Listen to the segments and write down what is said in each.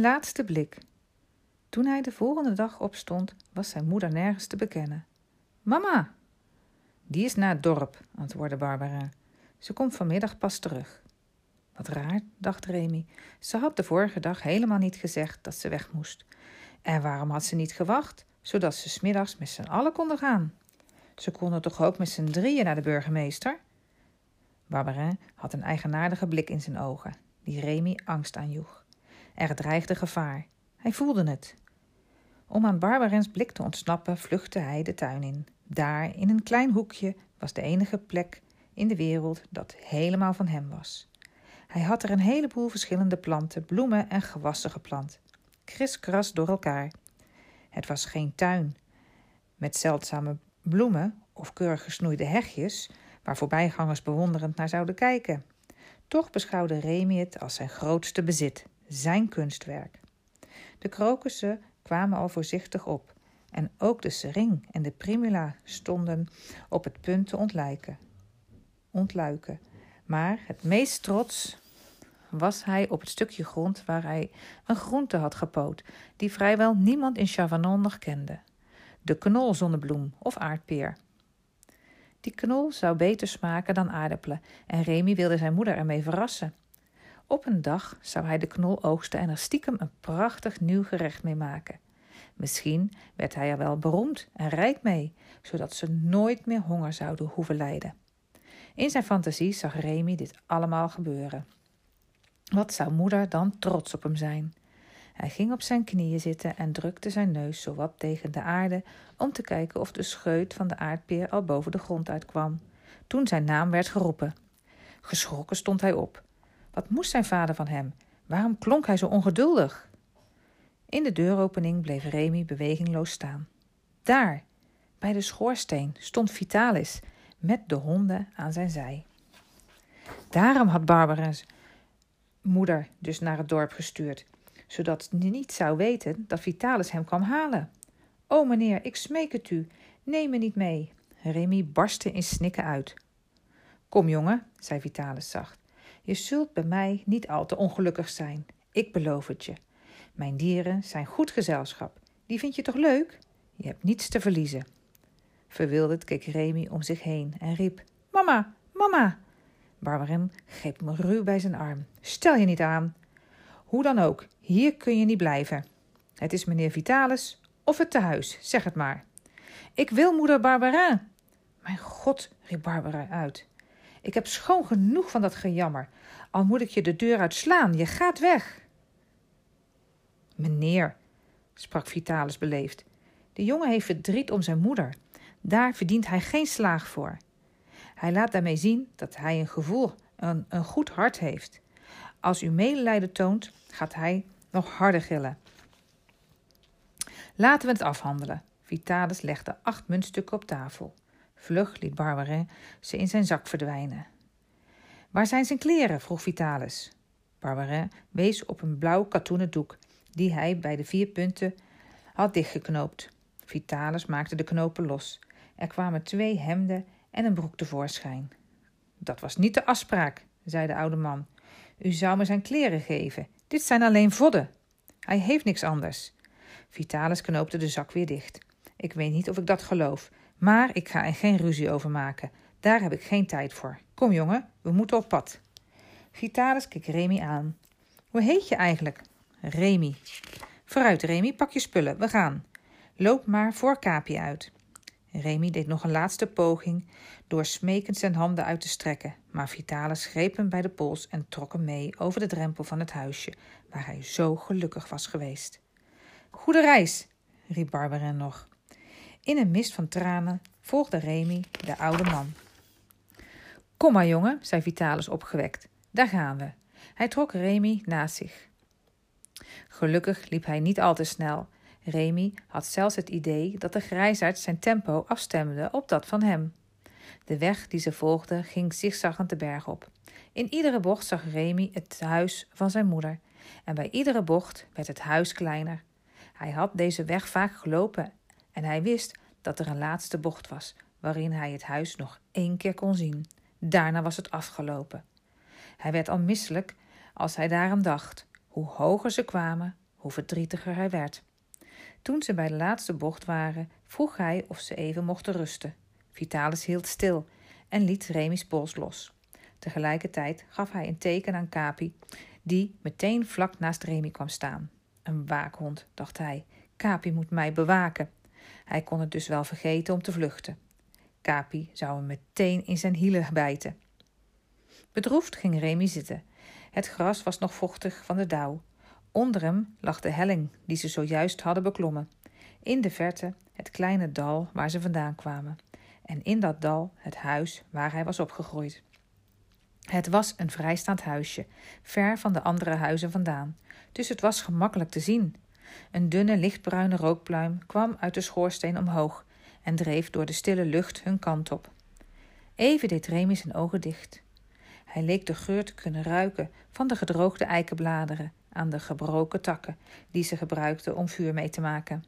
Een laatste blik. Toen hij de volgende dag opstond, was zijn moeder nergens te bekennen. Mama! Die is naar het dorp, antwoordde Barbara. Ze komt vanmiddag pas terug. Wat raar, dacht Remy. Ze had de vorige dag helemaal niet gezegd dat ze weg moest. En waarom had ze niet gewacht, zodat ze smiddags met z'n allen konden gaan? Ze konden toch ook met z'n drieën naar de burgemeester? Barberin had een eigenaardige blik in zijn ogen, die Remy angst aanjoeg. Er dreigde gevaar. Hij voelde het. Om aan Barbarins blik te ontsnappen, vluchtte hij de tuin in. Daar, in een klein hoekje, was de enige plek in de wereld dat helemaal van hem was. Hij had er een heleboel verschillende planten, bloemen en gewassen geplant, kriskras door elkaar. Het was geen tuin met zeldzame bloemen of keurig gesnoeide hegjes, waar voorbijgangers bewonderend naar zouden kijken. Toch beschouwde Remy het als zijn grootste bezit, zijn kunstwerk. De krokussen kwamen al voorzichtig op en ook de sering en de primula stonden op het punt te ontluiken. ontluiken. Maar het meest trots was hij op het stukje grond waar hij een groente had gepoot, die vrijwel niemand in Chavanon nog kende: de knolzonnebloem of aardpeer. Die knol zou beter smaken dan aardappelen en Remy wilde zijn moeder ermee verrassen. Op een dag zou hij de knol oogsten en er stiekem een prachtig nieuw gerecht mee maken. Misschien werd hij er wel beroemd en rijk mee, zodat ze nooit meer honger zouden hoeven lijden. In zijn fantasie zag Remy dit allemaal gebeuren. Wat zou moeder dan trots op hem zijn? Hij ging op zijn knieën zitten en drukte zijn neus zowat tegen de aarde om te kijken of de scheut van de aardpeer al boven de grond uitkwam. Toen zijn naam werd geroepen. Geschrokken stond hij op. Wat moest zijn vader van hem? Waarom klonk hij zo ongeduldig? In de deuropening bleef Remy bewegingloos staan. Daar, bij de schoorsteen, stond Vitalis met de honden aan zijn zij. Daarom had Barbara's moeder dus naar het dorp gestuurd, zodat ze niet zou weten dat Vitalis hem kwam halen. O meneer, ik smeek het u, neem me niet mee. Remy barstte in snikken uit. Kom jongen, zei Vitalis zacht, je zult bij mij niet al te ongelukkig zijn. Ik beloof het je. Mijn dieren zijn goed gezelschap. Die vind je toch leuk? Je hebt niets te verliezen. Verwilderd keek Remy om zich heen en riep: Mama, mama! Barbarin greep me ruw bij zijn arm. Stel je niet aan. Hoe dan ook, hier kun je niet blijven. Het is meneer Vitalis of het tehuis, zeg het maar. Ik wil moeder Barbara. Mijn god, riep Barbara uit. Ik heb schoon genoeg van dat gejammer. Al moet ik je de deur uitslaan, je gaat weg. Meneer, sprak Vitalis beleefd, de jongen heeft verdriet om zijn moeder. Daar verdient hij geen slaag voor. Hij laat daarmee zien dat hij een gevoel, een, een goed hart heeft. Als u medelijden toont, gaat hij nog harder gillen. Laten we het afhandelen. Vitalis legde acht muntstukken op tafel. Vlug liet Barbarin ze in zijn zak verdwijnen. Waar zijn zijn kleren? vroeg Vitalis. Barbarin wees op een blauw katoenen doek die hij bij de vier punten had dichtgeknoopt. Vitalis maakte de knopen los. Er kwamen twee hemden en een broek tevoorschijn. Dat was niet de afspraak, zei de oude man. U zou me zijn kleren geven. Dit zijn alleen vodden. Hij heeft niks anders. Vitalis knoopte de zak weer dicht. Ik weet niet of ik dat geloof, maar ik ga er geen ruzie over maken. Daar heb ik geen tijd voor. Kom, jongen, we moeten op pad. Vitalis keek Remy aan. Hoe heet je eigenlijk? Remy. Vooruit, Remy, pak je spullen, we gaan. Loop maar voor Kapi uit. Remy deed nog een laatste poging door smekend zijn handen uit te strekken, maar Vitalis greep hem bij de pols en trok hem mee over de drempel van het huisje waar hij zo gelukkig was geweest. Goede reis, riep Barbara nog. In een mist van tranen volgde Remy de oude man. Kom maar, jongen, zei Vitalis opgewekt. Daar gaan we. Hij trok Remy naast zich. Gelukkig liep hij niet al te snel. Remy had zelfs het idee dat de grijsaard zijn tempo afstemde op dat van hem. De weg die ze volgden ging zigzaggend de berg op. In iedere bocht zag Remy het huis van zijn moeder, en bij iedere bocht werd het huis kleiner. Hij had deze weg vaak gelopen en hij wist dat er een laatste bocht was, waarin hij het huis nog één keer kon zien. Daarna was het afgelopen. Hij werd al misselijk als hij daaraan dacht. Hoe hoger ze kwamen, hoe verdrietiger hij werd. Toen ze bij de laatste bocht waren, vroeg hij of ze even mochten rusten. Vitalis hield stil en liet Remy's pols los. Tegelijkertijd gaf hij een teken aan Capi, die meteen vlak naast Remy kwam staan. Een waakhond, dacht hij. Capi moet mij bewaken. Hij kon het dus wel vergeten om te vluchten. Capi zou hem meteen in zijn hielen bijten. Bedroefd ging Remy zitten. Het gras was nog vochtig van de dauw. Onder hem lag de helling die ze zojuist hadden beklommen. In de verte het kleine dal waar ze vandaan kwamen. En in dat dal het huis waar hij was opgegroeid. Het was een vrijstaand huisje, ver van de andere huizen vandaan, dus het was gemakkelijk te zien. Een dunne lichtbruine rookpluim kwam uit de schoorsteen omhoog en dreef door de stille lucht hun kant op. Even deed Remy zijn ogen dicht. Hij leek de geur te kunnen ruiken van de gedroogde eikenbladeren aan de gebroken takken die ze gebruikten om vuur mee te maken.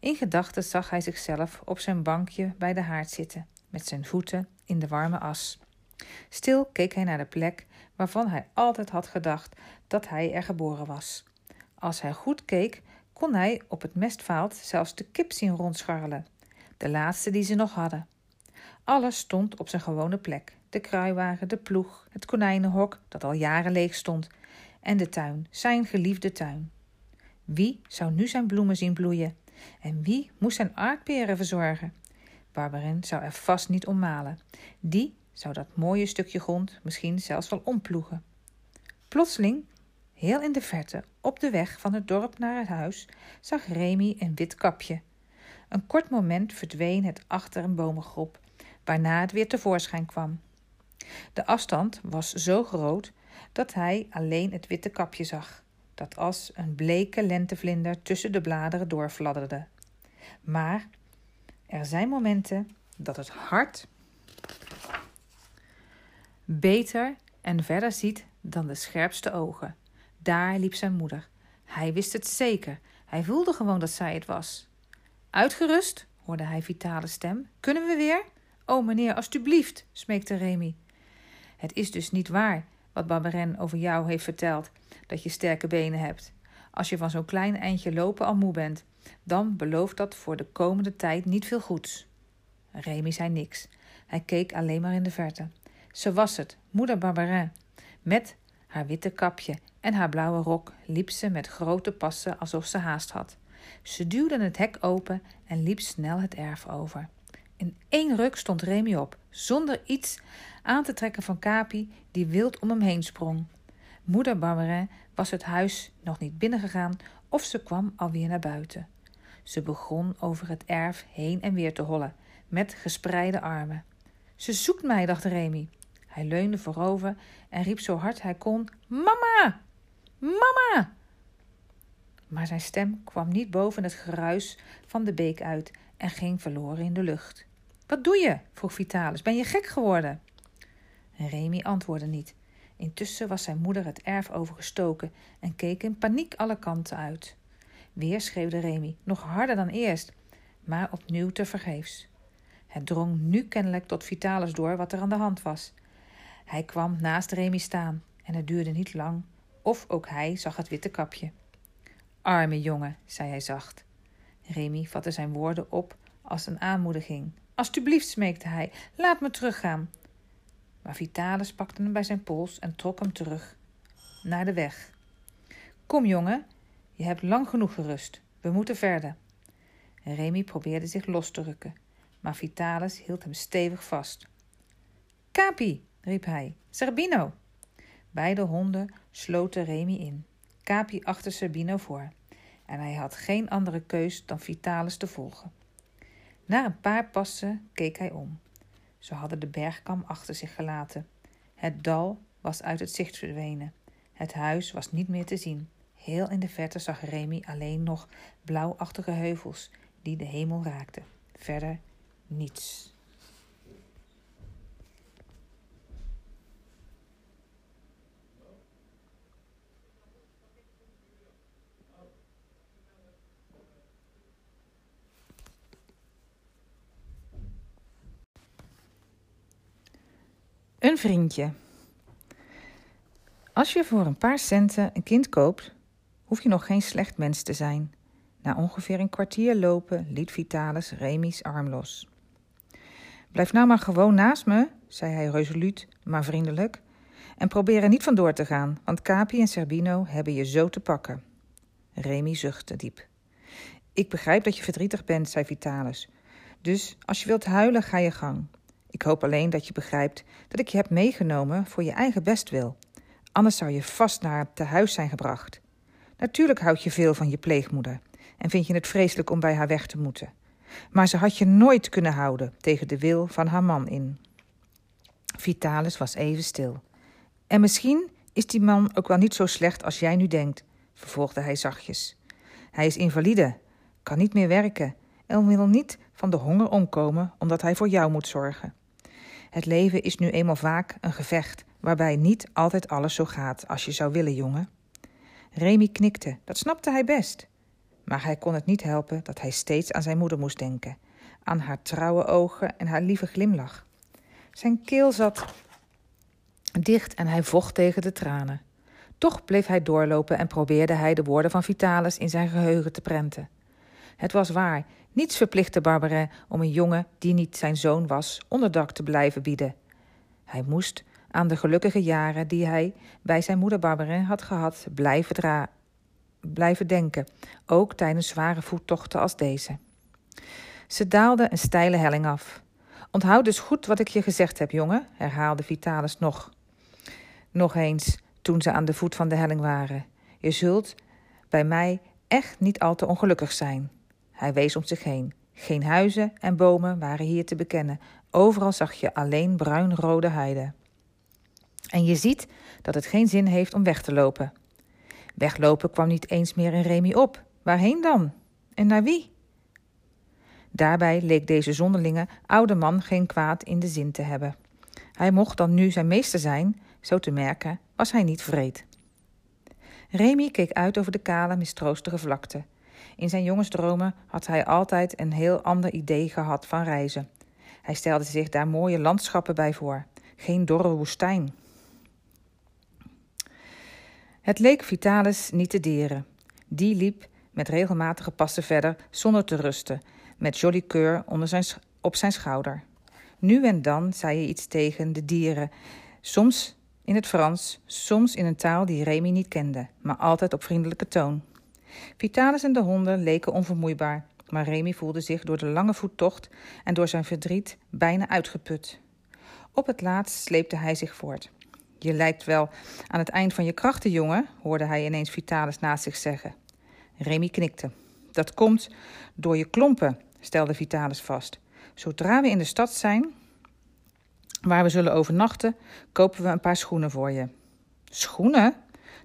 In gedachten zag hij zichzelf op zijn bankje bij de haard zitten, met zijn voeten in de warme as. Stil keek hij naar de plek waarvan hij altijd had gedacht dat hij er geboren was. Als hij goed keek, kon hij op het mestvaalt zelfs de kip zien rondscharrelen, de laatste die ze nog hadden. Alles stond op zijn gewone plek: de kruiwagen, de ploeg, het konijnenhok dat al jaren leeg stond, en de tuin, zijn geliefde tuin. Wie zou nu zijn bloemen zien bloeien? En wie moest zijn aardperen verzorgen? Barberin zou er vast niet om malen. Die zou dat mooie stukje grond misschien zelfs wel omploegen. Plotseling, heel in de verte, op de weg van het dorp naar het huis, zag Remy een wit kapje. Een kort moment verdween het achter een bomengroep, waarna het weer tevoorschijn kwam. De afstand was zo groot dat hij alleen het witte kapje zag, dat als een bleke lentevlinder tussen de bladeren doorfladderde. Maar er zijn momenten dat het hart beter en verder ziet dan de scherpste ogen. Daar liep zijn moeder. Hij wist het zeker. Hij voelde gewoon dat zij het was. Uitgerust? hoorde hij Vitale stem. Kunnen we weer? O meneer, alstublieft, smeekte Remy. Het is dus niet waar wat Barbaren over jou heeft verteld, dat je sterke benen hebt. Als je van zo'n klein eindje lopen al moe bent, dan belooft dat voor de komende tijd niet veel goeds. Remy zei niks. Hij keek alleen maar in de verte. Ze was het, moeder Barbarin. Met haar witte kapje en haar blauwe rok liep ze met grote passen alsof ze haast had. Ze duwde het hek open en liep snel het erf over. In één ruk stond Remy op, zonder iets aan te trekken van Capi, die wild om hem heen sprong. Moeder Barberin was het huis nog niet binnengegaan of ze kwam alweer naar buiten. Ze begon over het erf heen en weer te hollen, met gespreide armen. Ze zoekt mij, dacht Remy. Hij leunde voorover en riep zo hard hij kon: Mama! Mama! Maar zijn stem kwam niet boven het geruis van de beek uit en ging verloren in de lucht. Wat doe je? vroeg Vitalis. Ben je gek geworden? Remy antwoordde niet. Intussen was zijn moeder het erf overgestoken en keek in paniek alle kanten uit. Weer schreeuwde Remy, nog harder dan eerst, maar opnieuw tevergeefs. Het drong nu kennelijk tot Vitalis door wat er aan de hand was. Hij kwam naast Remy staan en het duurde niet lang of ook hij zag het witte kapje. Arme jongen, zei hij zacht. Remy vatte zijn woorden op als een aanmoediging. Alsjeblieft, smeekte hij, laat me teruggaan. Maar Vitalis pakte hem bij zijn pols en trok hem terug naar de weg. Kom, jongen, je hebt lang genoeg gerust. We moeten verder. Remy probeerde zich los te rukken, maar Vitalis hield hem stevig vast. Capi, riep hij. Zerbino! Beide honden sloten Remy in. Capi achter Zerbino voor. En hij had geen andere keus dan Vitalis te volgen. Na een paar passen keek hij om. Ze hadden de bergkam achter zich gelaten. Het dal was uit het zicht verdwenen. Het huis was niet meer te zien. Heel in de verte zag Remy alleen nog blauwachtige heuvels die de hemel raakten. Verder niets. Een vriendje. Als je voor een paar centen een kind koopt, hoef je nog geen slecht mens te zijn. Na ongeveer een kwartier lopen liet Vitalis Remy's arm los. Blijf nou maar gewoon naast me, zei hij resoluut, maar vriendelijk. En probeer er niet vandoor te gaan, want Capi en Serbino hebben je zo te pakken. Remy zuchtte diep. Ik begrijp dat je verdrietig bent, zei Vitalis. Dus als je wilt huilen, ga je gang. Ik hoop alleen dat je begrijpt dat ik je heb meegenomen voor je eigen bestwil. Anders zou je vast naar te huis zijn gebracht. Natuurlijk houd je veel van je pleegmoeder en vind je het vreselijk om bij haar weg te moeten. Maar ze had je nooit kunnen houden tegen de wil van haar man in. Vitalis was even stil. En misschien is die man ook wel niet zo slecht als jij nu denkt, vervolgde hij zachtjes. Hij is invalide, kan niet meer werken en wil niet van de honger omkomen omdat hij voor jou moet zorgen. Het leven is nu eenmaal vaak een gevecht waarbij niet altijd alles zo gaat als je zou willen, jongen. Remy knikte, dat snapte hij best. Maar hij kon het niet helpen dat hij steeds aan zijn moeder moest denken, aan haar trouwe ogen en haar lieve glimlach. Zijn keel zat dicht en hij vocht tegen de tranen. Toch bleef hij doorlopen en probeerde hij de woorden van Vitalis in zijn geheugen te prenten. Het was waar, niets verplichtte Barbarin om een jongen die niet zijn zoon was, onderdak te blijven bieden. Hij moest aan de gelukkige jaren die hij bij zijn moeder Barbarin had gehad blijven, dra blijven denken, ook tijdens zware voettochten als deze. Ze daalde een steile helling af. Onthoud dus goed wat ik je gezegd heb, jongen, herhaalde Vitalis nog. Nog eens, toen ze aan de voet van de helling waren. Je zult bij mij echt niet al te ongelukkig zijn. Hij wees om zich heen. Geen huizen en bomen waren hier te bekennen. Overal zag je alleen bruinrode heide. En je ziet dat het geen zin heeft om weg te lopen. Weglopen kwam niet eens meer in Remy op. Waarheen dan? En naar wie? Daarbij leek deze zonderlinge oude man geen kwaad in de zin te hebben. Hij mocht dan nu zijn meester zijn, zo te merken was hij niet vreed. Remy keek uit over de kale, mistroostige vlakte. In zijn jongensdromen had hij altijd een heel ander idee gehad van reizen. Hij stelde zich daar mooie landschappen bij voor, geen dorre woestijn. Het leek Vitalis niet te deren. Die liep met regelmatige passen verder zonder te rusten, met Jolly Keur onder zijn, op zijn schouder. Nu en dan zei hij iets tegen de dieren, soms in het Frans, soms in een taal die Remy niet kende, maar altijd op vriendelijke toon. Vitalis en de honden leken onvermoeibaar, maar Remy voelde zich door de lange voettocht en door zijn verdriet bijna uitgeput. Op het laatst sleepte hij zich voort. Je lijkt wel aan het eind van je krachten, jongen, hoorde hij ineens Vitalis naast zich zeggen. Remy knikte. Dat komt door je klompen, stelde Vitalis vast. Zodra we in de stad zijn, waar we zullen overnachten, kopen we een paar schoenen voor je. Schoenen?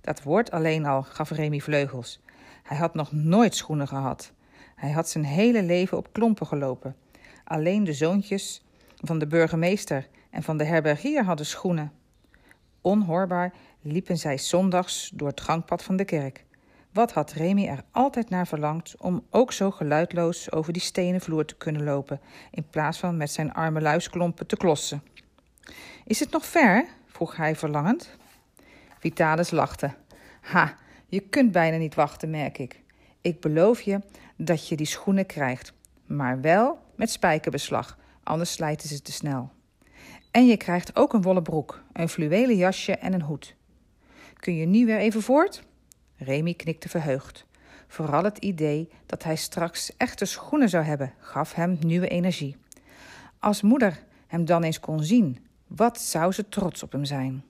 Dat woord alleen al gaf Remy vleugels. Hij had nog nooit schoenen gehad. Hij had zijn hele leven op klompen gelopen. Alleen de zoontjes van de burgemeester en van de herbergier hadden schoenen. Onhoorbaar liepen zij zondags door het gangpad van de kerk. Wat had Remy er altijd naar verlangd om ook zo geluidloos over die stenen vloer te kunnen lopen, in plaats van met zijn arme luisklompen te klossen. Is het nog ver? vroeg hij verlangend. Vitalis lachte. Ha, je kunt bijna niet wachten, merk ik. Ik beloof je dat je die schoenen krijgt, maar wel met spijkerbeslag, anders slijten ze te snel. En je krijgt ook een wollen broek, een fluwelen jasje en een hoed. Kun je nu weer even voort? Remy knikte verheugd. Vooral het idee dat hij straks echte schoenen zou hebben, gaf hem nieuwe energie. Als moeder hem dan eens kon zien, wat zou ze trots op hem zijn?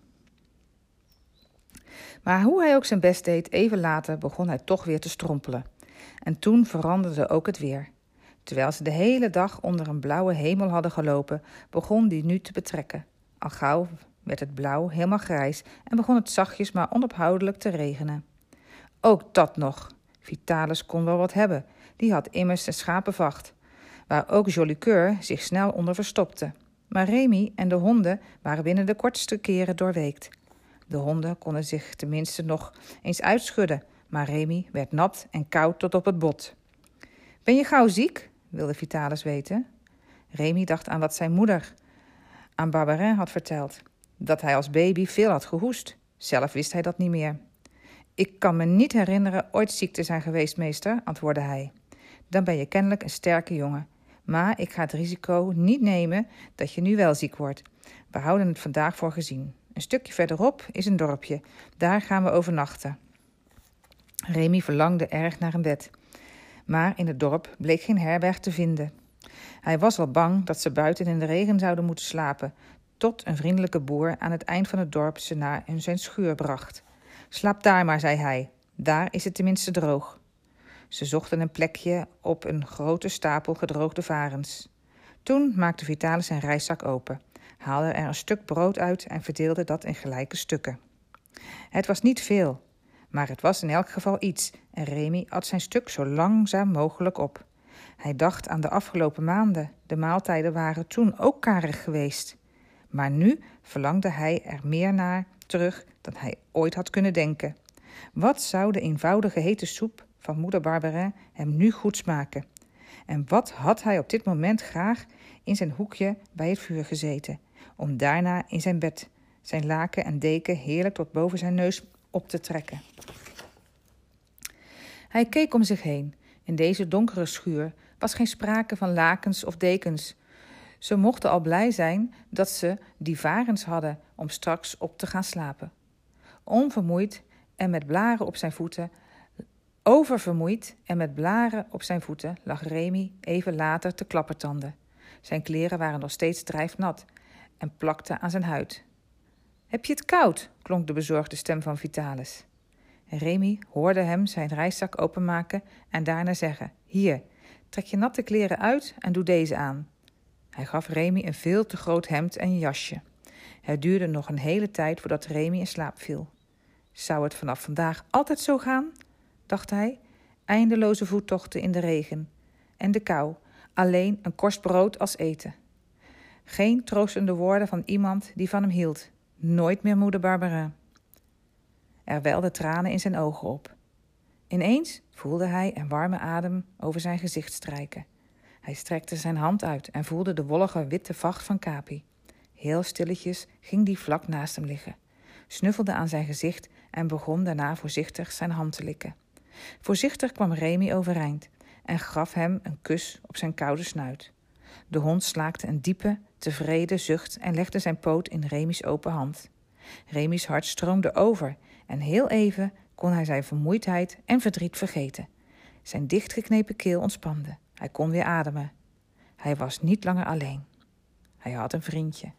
Maar hoe hij ook zijn best deed, even later begon hij toch weer te strompelen. En toen veranderde ook het weer. Terwijl ze de hele dag onder een blauwe hemel hadden gelopen, begon die nu te betrekken. Al gauw werd het blauw helemaal grijs en begon het zachtjes maar onophoudelijk te regenen. Ook dat nog. Vitalis kon wel wat hebben. Die had immers een schapenvacht, waar ook Jolicoeur zich snel onder verstopte. Maar Remy en de honden waren binnen de kortste keren doorweekt. De honden konden zich tenminste nog eens uitschudden, maar Remy werd nat en koud tot op het bot. Ben je gauw ziek? wilde Vitalis weten. Remy dacht aan wat zijn moeder aan Barbarin had verteld: dat hij als baby veel had gehoest. Zelf wist hij dat niet meer. Ik kan me niet herinneren ooit ziek te zijn geweest, meester, antwoordde hij. Dan ben je kennelijk een sterke jongen. Maar ik ga het risico niet nemen dat je nu wel ziek wordt. We houden het vandaag voor gezien. Een stukje verderop is een dorpje. Daar gaan we overnachten. Remy verlangde erg naar een bed. Maar in het dorp bleek geen herberg te vinden. Hij was al bang dat ze buiten in de regen zouden moeten slapen, tot een vriendelijke boer aan het eind van het dorp ze naar zijn schuur bracht. Slaap daar maar, zei hij. Daar is het tenminste droog. Ze zochten een plekje op een grote stapel gedroogde varens. Toen maakte Vitalis zijn reiszak open, haalde er een stuk brood uit en verdeelde dat in gelijke stukken. Het was niet veel, maar het was in elk geval iets en Remy at zijn stuk zo langzaam mogelijk op. Hij dacht aan de afgelopen maanden. De maaltijden waren toen ook karig geweest. Maar nu verlangde hij er meer naar terug dan hij ooit had kunnen denken. Wat zou de eenvoudige hete soep van moeder Barberin hem nu goed smaken? En wat had hij op dit moment graag in zijn hoekje bij het vuur gezeten, om daarna in zijn bed zijn laken en deken heerlijk tot boven zijn neus op te trekken. Hij keek om zich heen. In deze donkere schuur was geen sprake van lakens of dekens. Ze mochten al blij zijn dat ze die varens hadden om straks op te gaan slapen. Onvermoeid en met blaren op zijn voeten, oververmoeid en met blaren op zijn voeten lag Remy even later te klappertanden. Zijn kleren waren nog steeds drijfnat en plakten aan zijn huid. Heb je het koud? klonk de bezorgde stem van Vitalis. Remy hoorde hem zijn reiszak openmaken en daarna zeggen: Hier, trek je natte kleren uit en doe deze aan. Hij gaf Remy een veel te groot hemd en jasje. Het duurde nog een hele tijd voordat Remy in slaap viel. Zou het vanaf vandaag altijd zo gaan? dacht hij. Eindeloze voettochten in de regen en de kou, alleen een korst brood als eten. Geen troostende woorden van iemand die van hem hield. Nooit meer moeder Barbara. Er welden tranen in zijn ogen op. Ineens voelde hij een warme adem over zijn gezicht strijken. Hij strekte zijn hand uit en voelde de wollige witte vacht van Capi. Heel stilletjes ging die vlak naast hem liggen, snuffelde aan zijn gezicht en begon daarna voorzichtig zijn hand te likken. Voorzichtig kwam Remy overeind en gaf hem een kus op zijn koude snuit. De hond slaakte een diepe, tevreden zucht en legde zijn poot in Remy's open hand. Remy's hart stroomde over en heel even kon hij zijn vermoeidheid en verdriet vergeten. Zijn dichtgeknepen keel ontspande. Hij kon weer ademen. Hij was niet langer alleen. Hij had een vriendje.